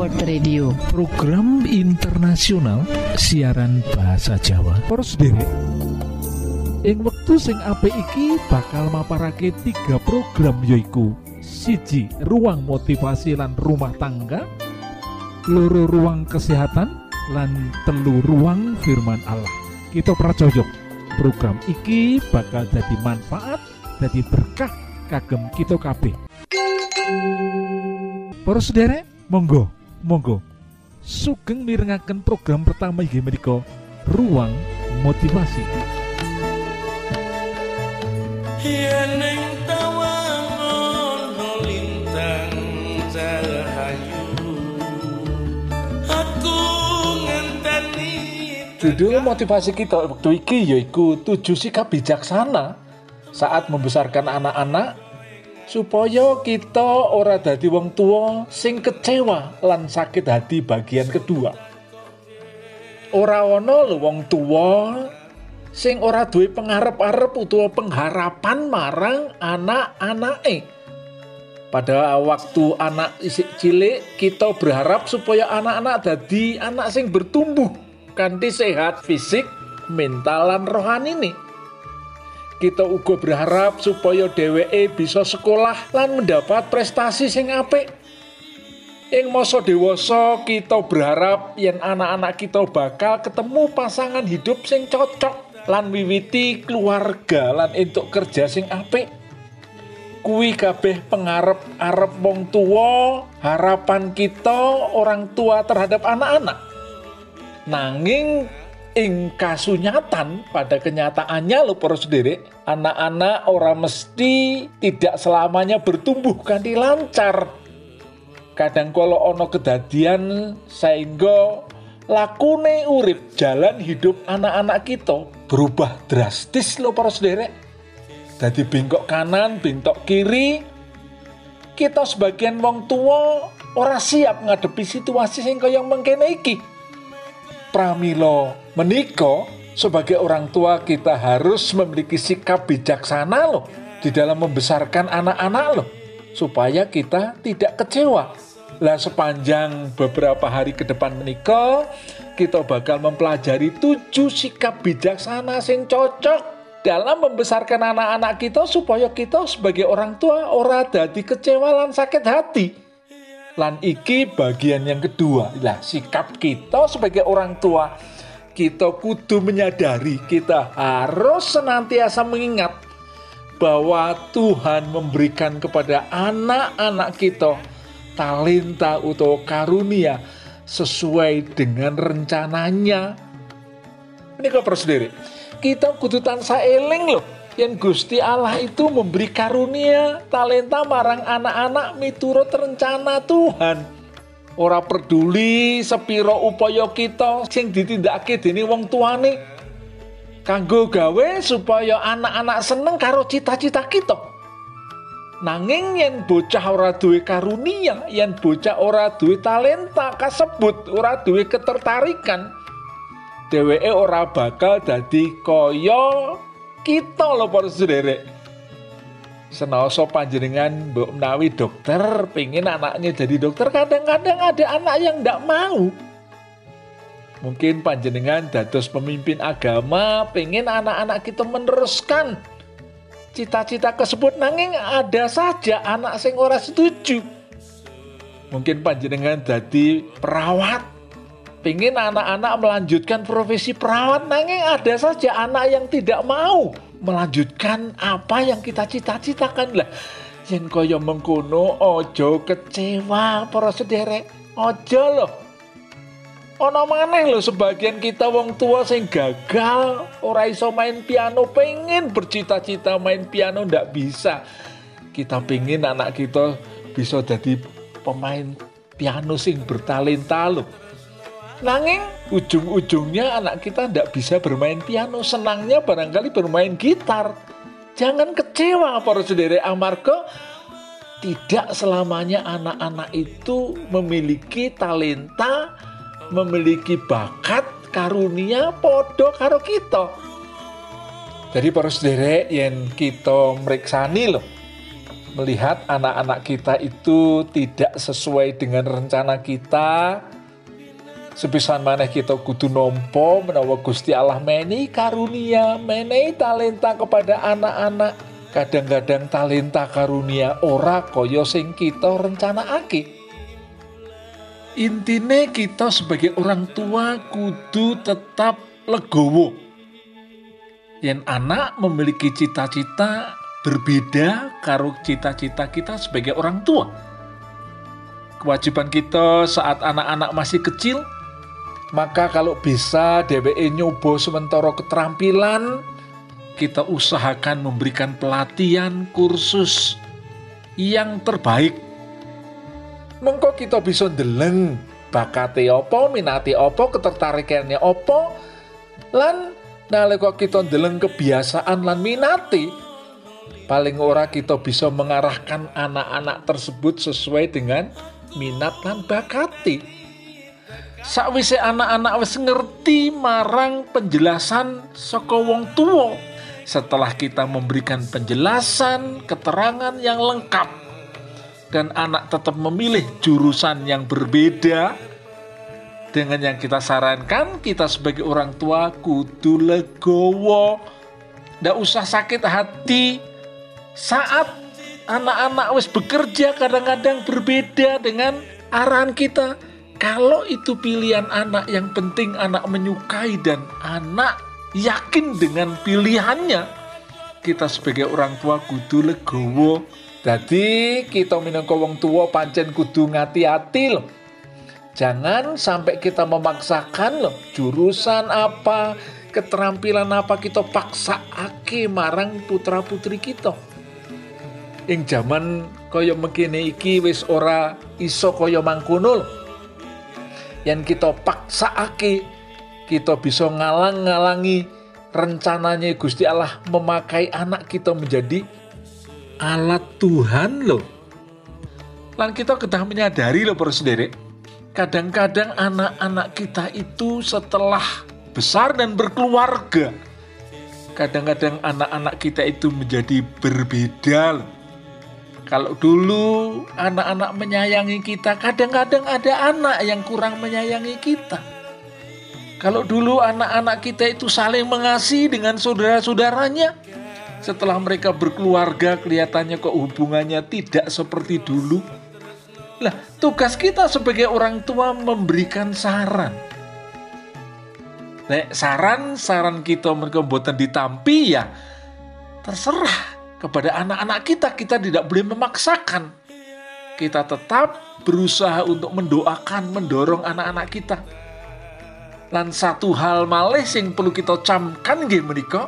World Radio. Program internasional siaran bahasa Jawa. Poros sendiri. Ing wektu sing apik iki bakal maparake tiga program yoiku siji ruang motivasi lan rumah tangga. Loro ruang kesehatan. Lan telu ruang firman Allah. Kita pracojok program iki bakal jadi manfaat jadi berkah kagem kita kabeh. Para monggo monggo. Sugeng mirengaken program pertama inggih menika ruang motivasi. Yeneng tawang ono lintang cahayu Aku ngenteni Judul motivasi kita waktu iki yaiku tujuh sikap bijaksana saat membesarkan anak-anak supaya kita ora dadi wong tua sing kecewa lan sakit hati bagian kedua. Ora ono lho wong tua sing ora duwe pengarep-arep utawa pengharapan marang anak-anake. Pada waktu anak isik cilik kita berharap supaya anak-anak dadi anak sing bertumbuh kanthi sehat fisik, mental lan rohani nih. Kita uga berharap supaya dheweke bisa sekolah lan mendapat prestasi sing apik. Ing masa dewasa kita berharap yen anak-anak kita bakal ketemu pasangan hidup sing cocok lan wiwiti keluarga lan entuk kerja sing apik. Kuwi kabeh pengarep-arep wong tua, harapan kita orang tua terhadap anak-anak. Nanging ing kasunyatan pada kenyataannya lo para sendiri anak-anak orang mesti tidak selamanya bertumbuh kanthi lancar. Kadang kalau ono kedadian sehingga lakune urip jalan hidup anak-anak kita berubah drastis lo para sendiri. Jadi bengkok kanan bengkok kiri kita sebagian wong tua ora siap ngadepi situasi sing kaya mengkene iki pramilo meniko sebagai orang tua kita harus memiliki sikap bijaksana loh di dalam membesarkan anak-anak loh supaya kita tidak kecewa. Lah sepanjang beberapa hari ke depan menikah kita bakal mempelajari tujuh sikap bijaksana sing cocok dalam membesarkan anak-anak kita supaya kita sebagai orang tua ora dadi kecewa lan sakit hati lan iki bagian yang kedua lah sikap kita sebagai orang tua kita kudu menyadari kita harus senantiasa mengingat bahwa Tuhan memberikan kepada anak-anak kita talenta atau karunia sesuai dengan rencananya. Ini kau sendiri. Kita kudu tansah eling loh. Yang Gusti Allah itu memberi karunia talenta marang anak-anak miturut rencana Tuhan. Ora peduli sepiro upaya kita sing ditindakake dening wong tuane kanggo gawe supaya anak-anak seneng karo cita-cita kita. Nanging yen bocah ora duwe karunia, yen bocah ora duwe talenta kasebut, ora duwe ketertarikan, dheweke ora bakal dadi kaya kita lho para sederek. Senoso panjenengan mbok menawi dokter, pengen anaknya jadi dokter, kadang-kadang ada anak yang ndak mau. Mungkin panjenengan dados pemimpin agama, pengen anak-anak kita meneruskan cita-cita tersebut nanging ada saja anak sing ora setuju. Mungkin panjenengan jadi perawat, pengen anak-anak melanjutkan profesi perawat nanging ada saja anak yang tidak mau melanjutkan apa yang kita cita-citakan lah. Yen kaya mengkono ojo kecewa para sederek. Ojo loh. Ono maneh lho sebagian kita wong tua sing gagal ora iso main piano pengen bercita-cita main piano ndak bisa. Kita pengen anak kita bisa jadi pemain piano sing bertalenta loh. Nanging ujung-ujungnya anak kita ndak bisa bermain piano, senangnya barangkali bermain gitar. Jangan kecewa para saudara amarga tidak selamanya anak-anak itu memiliki talenta memiliki bakat karunia podo karo kita. Jadi para sederek yang kita meriksani loh. melihat anak-anak kita itu tidak sesuai dengan rencana kita sepisan maneh kita kudu nompo menawa Gusti Allah meni karunia meni talenta kepada anak-anak kadang-kadang talenta karunia ora kaya sing kita aki. intine kita sebagai orang tua kudu tetap legowo yen anak memiliki cita-cita berbeda karo cita-cita kita sebagai orang tua. Kewajiban kita saat anak-anak masih kecil, maka kalau bisa DWE nyoba sementara keterampilan, kita usahakan memberikan pelatihan kursus yang terbaik. Mengko kita bisa deleng bakate opo, minati opo, ketertarikannya opo, lan nalika kita deleng kebiasaan lan minati, paling ora kita bisa mengarahkan anak-anak tersebut sesuai dengan minat dan bakati. Sakwise anak-anak wis ngerti marang penjelasan saka wong tua. Setelah kita memberikan penjelasan, keterangan yang lengkap dan anak tetap memilih jurusan yang berbeda dengan yang kita sarankan, kita sebagai orang tua kudu legowo. Ndak usah sakit hati saat anak-anak wis bekerja kadang-kadang berbeda dengan arahan kita. Kalau itu pilihan anak yang penting anak menyukai dan anak yakin dengan pilihannya. Kita sebagai orang tua kudu legowo. Jadi kita minangka wong tua pancen kudu ngati-hati loh. Jangan sampai kita memaksakan loh jurusan apa, keterampilan apa kita paksa ake marang putra putri kita ing jaman kaya mengkene iki wis ora iso kaya mangkono yang kita paksakake kita bisa ngalang-ngalangi rencananya Gusti Allah memakai anak kita menjadi alat Tuhan loh lan kita kedah menyadari loh para sendiri kadang-kadang anak-anak kita itu setelah besar dan berkeluarga kadang-kadang anak-anak kita itu menjadi berbeda loh kalau dulu anak-anak menyayangi kita, kadang-kadang ada anak yang kurang menyayangi kita. Kalau dulu anak-anak kita itu saling mengasihi dengan saudara-saudaranya, setelah mereka berkeluarga kelihatannya kok hubungannya tidak seperti dulu. Lah, tugas kita sebagai orang tua memberikan saran. Nek saran, saran kita mereka buatan ditampi ya terserah kepada anak-anak kita. Kita tidak boleh memaksakan. Kita tetap berusaha untuk mendoakan, mendorong anak-anak kita. Dan satu hal malih yang perlu kita camkan nggih menika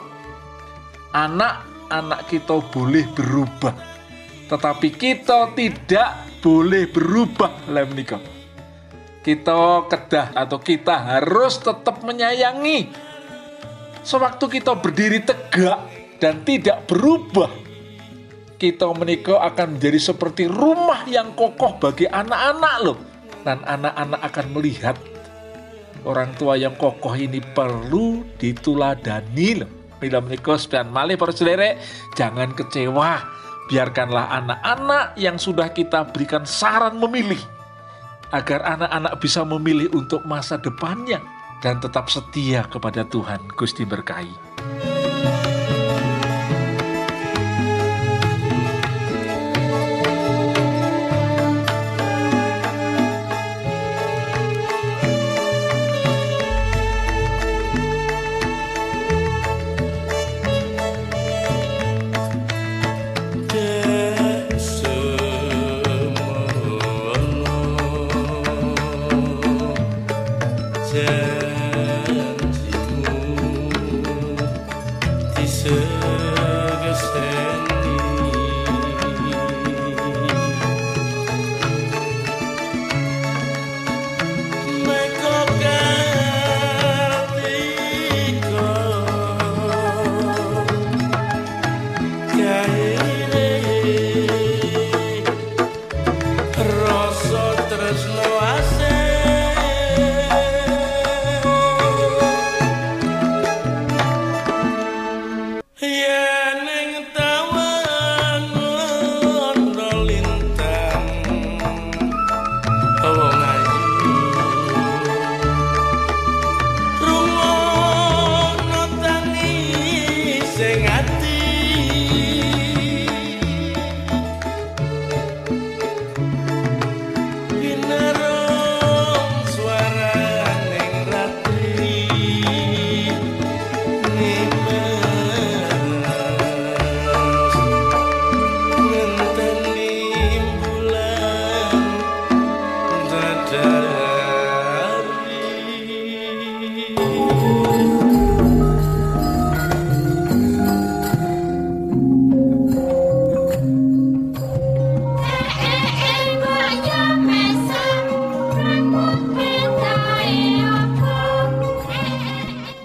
anak-anak kita boleh berubah. Tetapi kita tidak boleh berubah lah menika. Kita kedah atau kita harus tetap menyayangi. Sewaktu kita berdiri tegak dan tidak berubah, kita menikah akan menjadi seperti rumah yang kokoh bagi anak-anak loh. Dan anak-anak akan melihat orang tua yang kokoh ini perlu dituladani loh. Bila menikah sepian malih para jangan kecewa. Biarkanlah anak-anak yang sudah kita berikan saran memilih. Agar anak-anak bisa memilih untuk masa depannya. Dan tetap setia kepada Tuhan. Gusti berkahi.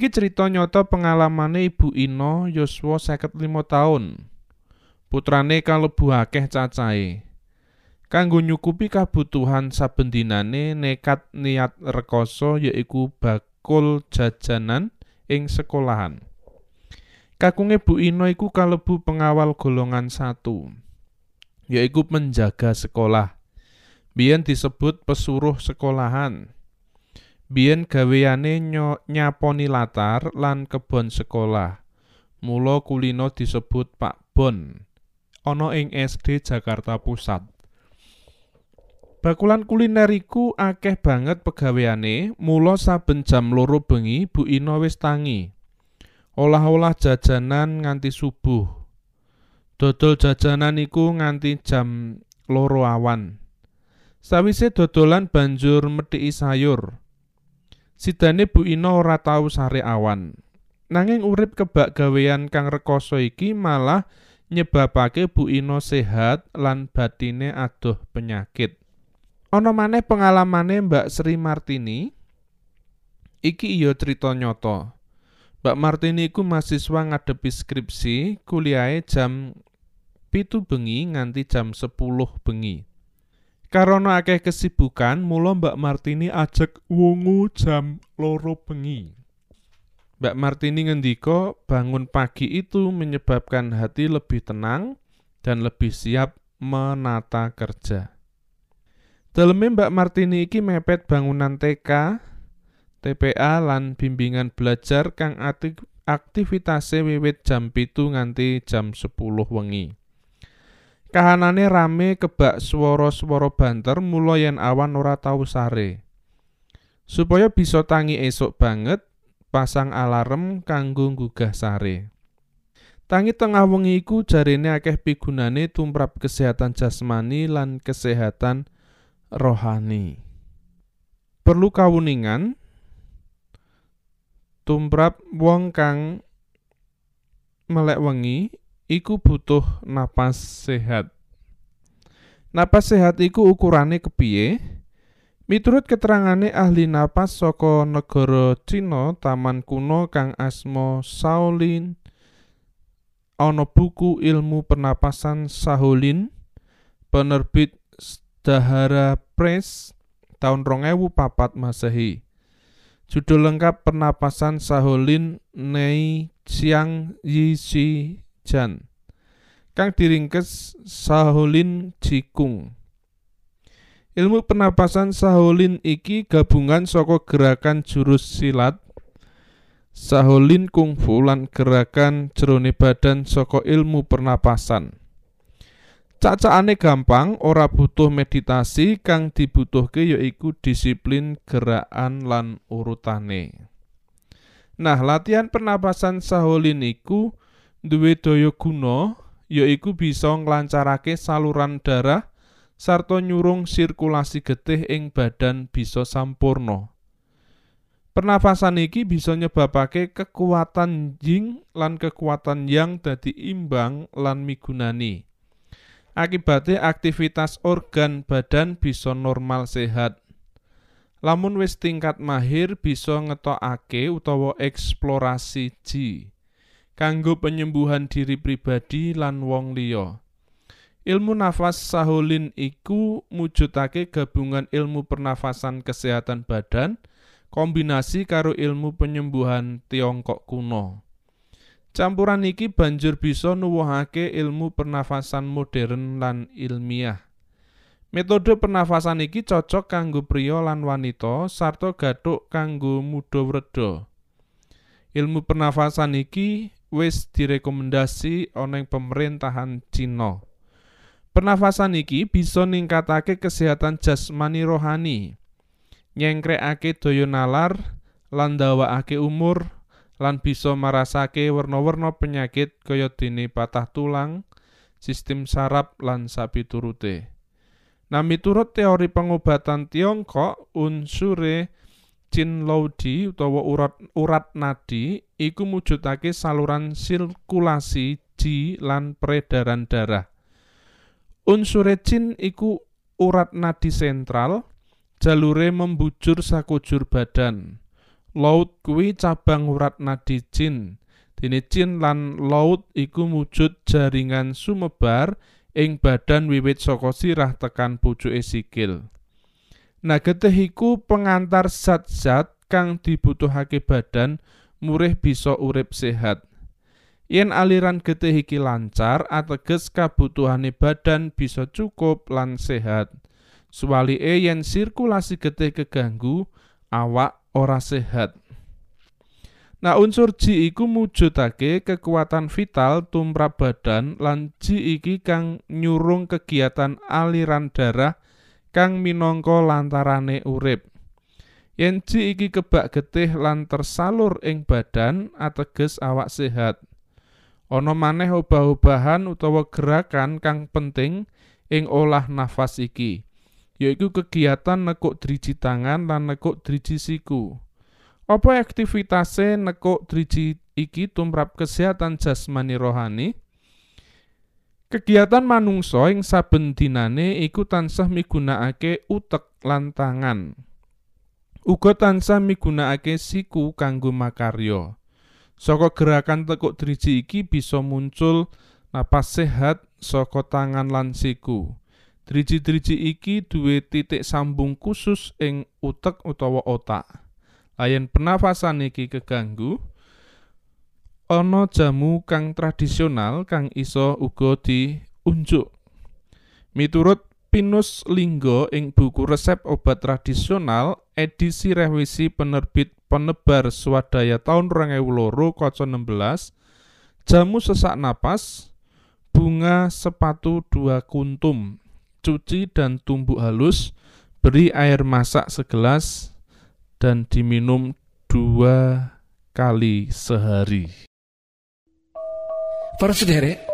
Iki cerita nyata pengalamane Ibu Ino yuswa 55 taun. Putrane kalebu akeh cacahe. Kanggo nyukupi kabutuhan saben nekat niat rekoso yaiku bakul jajanan ing sekolahan. Kakunge Bu Ino iku kalebu pengawal golongan satu, yaiku penjaga sekolah. Biyen disebut pesuruh sekolahan. Biyen gaweane nyaponi latar lan kebon sekolah. Mula kulino disebut Pak Bon. Ana ing SD Jakarta Pusat. Bakulan kuliner iku akeh banget pegaweane, mula saben jam loro bengi Bu Ino wis tangi. Olah-olah jajanan nganti subuh. Dodol jajanan iku nganti jam loro awan. Sawise dodolan banjur methiki sayur. Sidane Bu Ino ora tau sare awan. Nanging urip kebak gawean kang rekoso iki malah nyebabake Bu Ino sehat lan batine adoh penyakit. Ana maneh pengalamane Mbak Sri Martini. Iki iya cerita nyata. Mbak Martini iku mahasiswa ngadepi skripsi, kuliahe jam pitu bengi nganti jam 10 bengi. Karena akeh kesibukan, mula Mbak Martini ajak wungu jam loro bengi. Mbak Martini ngendika bangun pagi itu menyebabkan hati lebih tenang dan lebih siap menata kerja. Daleme Mbak Martini iki mepet bangunan TK, TPA lan bimbingan belajar kang aktivitase wiwit jam pitu nganti jam 10 wengi. Kahanane rame kebak swara-swara banter mula yen awan ora tau sare. Supaya bisa tangi esuk banget, pasang alarm kanggo nggugah sare. Tangi tengah wengi iku jarene akeh pigunane tumrap kesehatan jasmani lan kesehatan rohani. Perlu kawuningan tumrap wong kang melek wengi iku butuh napas sehat. Napas sehat iku ukurane kepiye? Miturut keterangane ahli napas saka negara Cina taman kuno kang asma Shaolin ana buku ilmu pernapasan Shaolin penerbit Dahara Press tahun 2004 Masehi. Judul lengkap Pernapasan Shaolin Nei Xiang Yi Shi Jan kang diringkes Shaolin Jikung. Ilmu pernapasan Shaolin iki gabungan saka gerakan jurus silat, Shaolin kungfu lan gerakan jerone badan saka ilmu pernapasan. Cacakane gampang, ora butuh meditasi kang dibutuhke yaiku disiplin gerakan lan urutane. Nah, latihan pernapasan Shaolin iku duwe daya guna yaiku bisa nglancarake saluran darah sarta nyurung sirkulasi getih ing badan bisa sampurna. Pernafasan iki bisa nyebabake kekuatan yin lan kekuatan yang dadi imbang lan migunani. Akibate aktivitas organ badan bisa normal sehat. Lamun wis tingkat mahir bisa ngetokake utawa eksplorasi ji kanggo penyembuhan diri pribadi lan wong liya. Ilmu nafas Shaolin iku mujudake gabungan ilmu pernafasan kesehatan badan kombinasi karo ilmu penyembuhan Tiongkok kuno. Campuran iki banjur bisa nuwuhake ilmu pernafasan modern lan ilmiah. Metode pernafasan iki cocok kanggo pria lan wanita sarta gathuk kanggo wreda. Ilmu pernafasan iki wis direkomendasi ana ing pemerintahan Cina. Pernafasan iki bisa ningkatake kesehatan jasmani rohani, nyengkrekake daya nalar lan umur lan bisa marasake werna-werna penyakit kaya dene patah tulang, sistem saraf lan sapiturute. Nah, miturut teori pengobatan Tiongkok, unsure Chin Laudi utawa urat urat nadi iku mujudake saluran sirkulasi ji lan peredaran darah. Unsure Chin iku urat nadi sentral, jalure membujur sakujur badan. Laut kuwi cabang urat nadi Chin. Dene Chin lan laut iku mujud jaringan sumebar ing badan wiwit saka sirah tekan pucuke sikil. Nah, getih iku pengantar zat-zat kang dibutuhake badan murih bisa urip sehat. Yen aliran getih iki lancar, ateges kabutuhane badan bisa cukup lan sehat. Suwalike yen sirkulasi getih keganggu, awak ora sehat. Nah, unsur ji iku mujudake kekuatan vital tumrap badan lan ji iki kang nyurung kegiatan aliran darah kang minangka lantarane urip. Yen ji iki kebak getih lan tersalur ing badan ateges awak sehat. Ana maneh obah-obahan utawa gerakan kang penting ing olah nafas iki, yaiku kegiatan nekuk driji tangan lan nekuk driji siku. Apa aktivitase nekuk driji iki tumrap kesehatan jasmani rohani? Kegiatan manungsa ing saben dinane iku tansah migunakake utek lan tangan. Uga tansah migunakake siku kanggo makarya. Saka gerakan tekuk driji iki bisa muncul napas sehat saka tangan lan siku. Driji-driji iki duwe titik sambung khusus ing utek utawa otak. Ayen pernafasan iki keganggu, ana jamu kang tradisional kang iso uga diunjuk. Miturut Pinus Linggo ing buku resep obat tradisional edisi revisi penerbit penebar swadaya tahun 2002 kaca 16 jamu sesak napas bunga sepatu dua kuntum cuci dan tumbuk halus beri air masak segelas dan diminum dua kali sehari. Para sederek,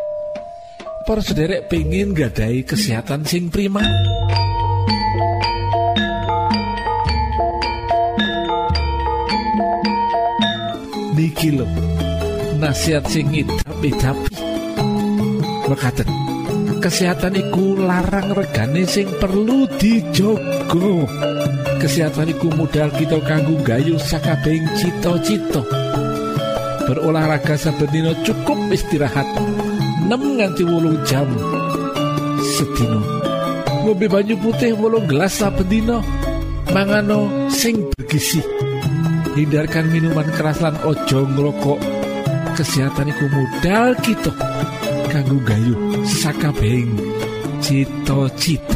para sederek pengen gadai kesehatan sing prima. Niki lho, nasihat sing tapi Mekaten, kesehatan iku larang regane sing perlu dijogo. Kesehatan iku modal kita kanggo gayu sakabehing cita-cita. Berolahraga saben cukup istirahat 6 nganti 8 jam sedina. Ngombe banyu putih 8 gelas saben dina. Mangano sing bergizi. Hindarkan minuman keras lan ojo ngrokok. Kesehatan iku modal kita kanggo gayu sakabehing cita-cita.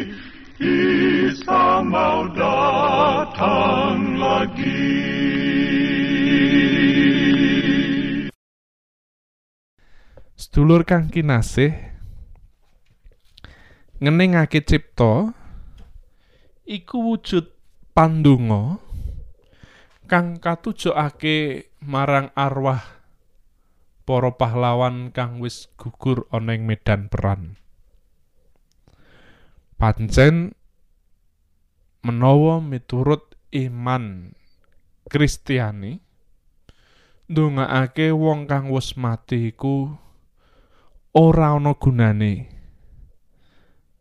Isa mau datang lagi. Sedulur kang kinasih ngeningake cipta iku wujud pandonga kang katujokake marang arwah para pahlawan kang wis gugur ana ing medan peran. Pancen menawa miturut iman Kristiani ndongaake wong kang wis mati iku ora ana gunane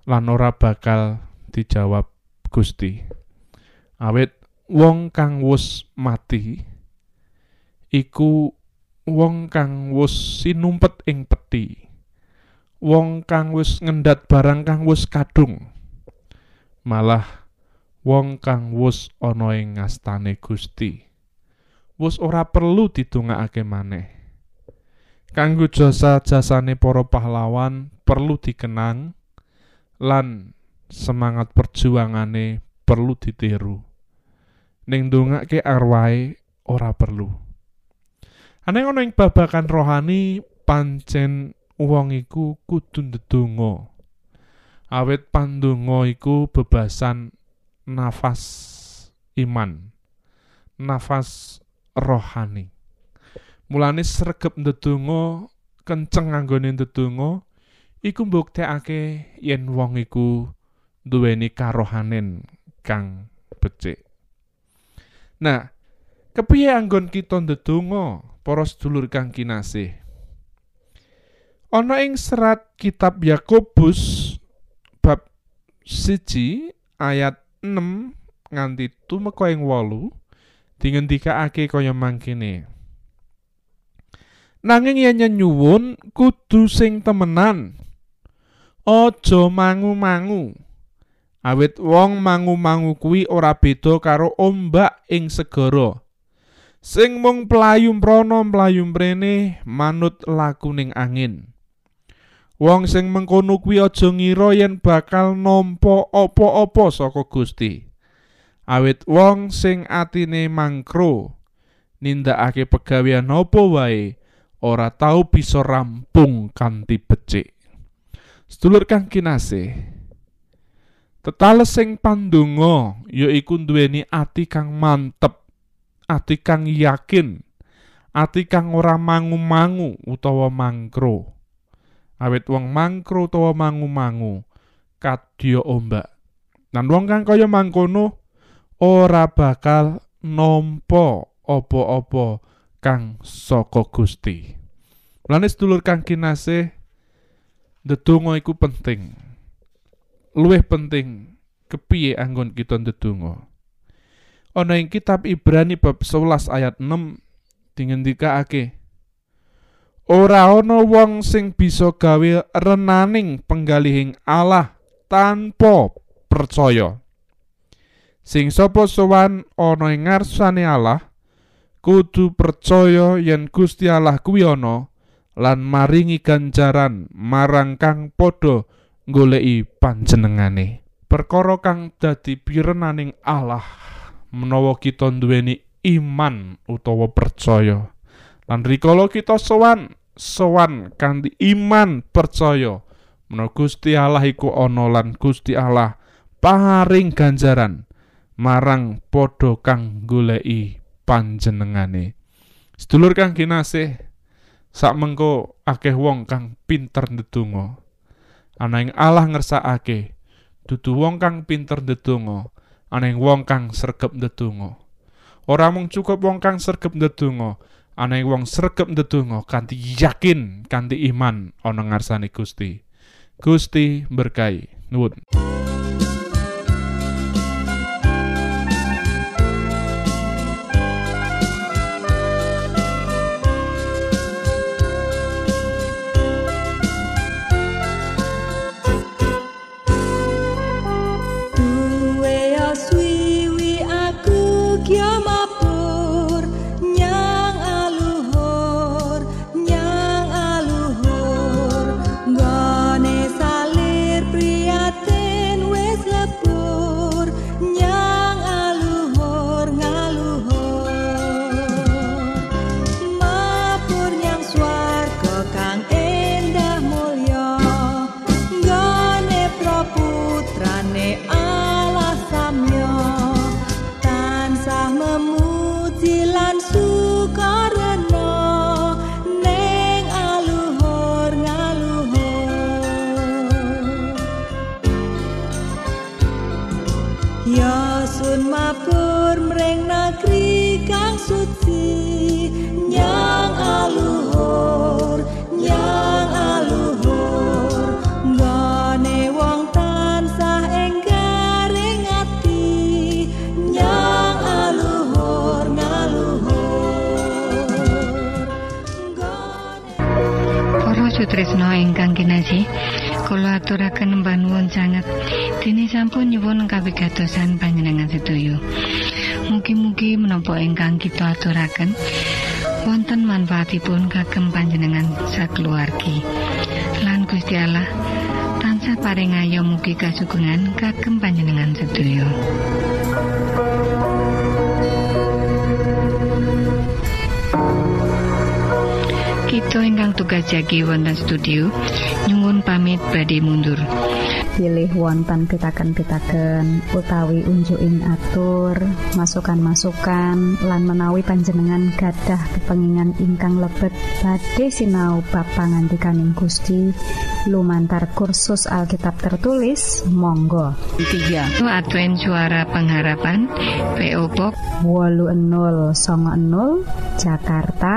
lan ora bakal dijawab Gusti. Awit wong kang wis mati iku wong kang wis sinumpet ing peti. Wong kang wis ngendhat barang kang wis kadung. Malah wong kang wis ana ing ngastane Gusti. Wis ora perlu didongakake maneh. Kanggo jasa-jasane para pahlawan perlu dikenang lan semangat perjuangane perlu ditiru. Ning ndongake arwahe ora perlu. Aneh ana ing babagan rohani pancen wong iku kudu ndedonga. Awit pandonga iku bebasan nafas iman. Nafas rohani. Mulane sregep ndedonga kenceng anggone ndedonga iku mbuktekake yen wong iku duweni karohanen kang becik. Nah, kepiye anggon kita ndedonga para sedulur kang kinasih? Ana ing serat kitab Yakobus bab siji ayat 6 nganti tumeka ing 8 dingendikake kaya mangkene. Nanging yen nyuwun kudu sing temenan. Aja mangu-mangu. Awit wong mangu-mangu kuwi ora beda karo ombak ing segara. Sing mung pelayu mrana mlayu mrene manut lakuning angin. Wong sing mengkono kuwi aja ngira yen bakal nampa apa-apa saka Gusti. Awit wong sing atine mangkro nindakake pegawean apa wae ora tau bisa rampung kanthi becik. Sedulur kang kinasih, tetales sing pandonga yaiku duweni ati kang mantep, ati kang yakin, ati kang ora mangu-mangu utawa mangkro. Awit wong mangkro utawa mangu-mangu kadya ombak. Lan wong kang kaya mangkono ora bakal nampa apa-apa kang saka Gusti. Mulane sedulur kang kinasih ndedonga iku penting. Luwih penting kepiye anggon kita ndedonga. Ana ing kitab Ibrani bab 11 ayat 6 dingendikake Ora ana wong sing bisa gawe renaning penggalihing Allah tanpa percaya. Sing sapa sowan ana ing ngarsane Allah kudu percaya yen Gusti Allah kuwi ana lan maringi ganjaran marang kang padha goleki panjenengane. Perkara kang dadi pirenaning Allah menawa kita nduweni iman utawa percaya. Lan rikala kita sowan sowan kanthi iman percaya menawa Gusti Allah iku ana lan Gusti Allah paring ganjaran marang padha kang goleki panjenengane. Sedulur kang kinasih, sak mengko akeh wong kang pinter ndedonga. Ana ing Allah ngersakake, dudu wong kang pinter ndedonga, ana ing wong kang sregep ndedonga. Ora mung cukup wong kang sregep ndedonga, ana wong sregep ndedonga kanthi yakin, kanthi iman ana ngarsane Gusti. Gusti berkahi. Nuwun. Aturaken panuwun sanget dene sampun nyuwun kawigatosan panjenengan sedaya. Mugi-mugi menapa ingkang kita aturaken wonten manfaatipun kagem panjenengan sakeluargi. Lan Gusti Allah tansah paring ayo mugi kasugengan kagem panjenengan sedaya. Kita ingkang tugas jagi wonten studio pamit badhe mundur. pilih wonten pitaken-pitaken utawi unjuking atur masukan-masukan lan menawi panjenengan gadah kepengingan ingkang lebet badhe sinau bab pangantikaning Gusti lumantar kursus Alkitab tertulis Monggo 3 Advent Suara Pengharapan PO Box 80 Jakarta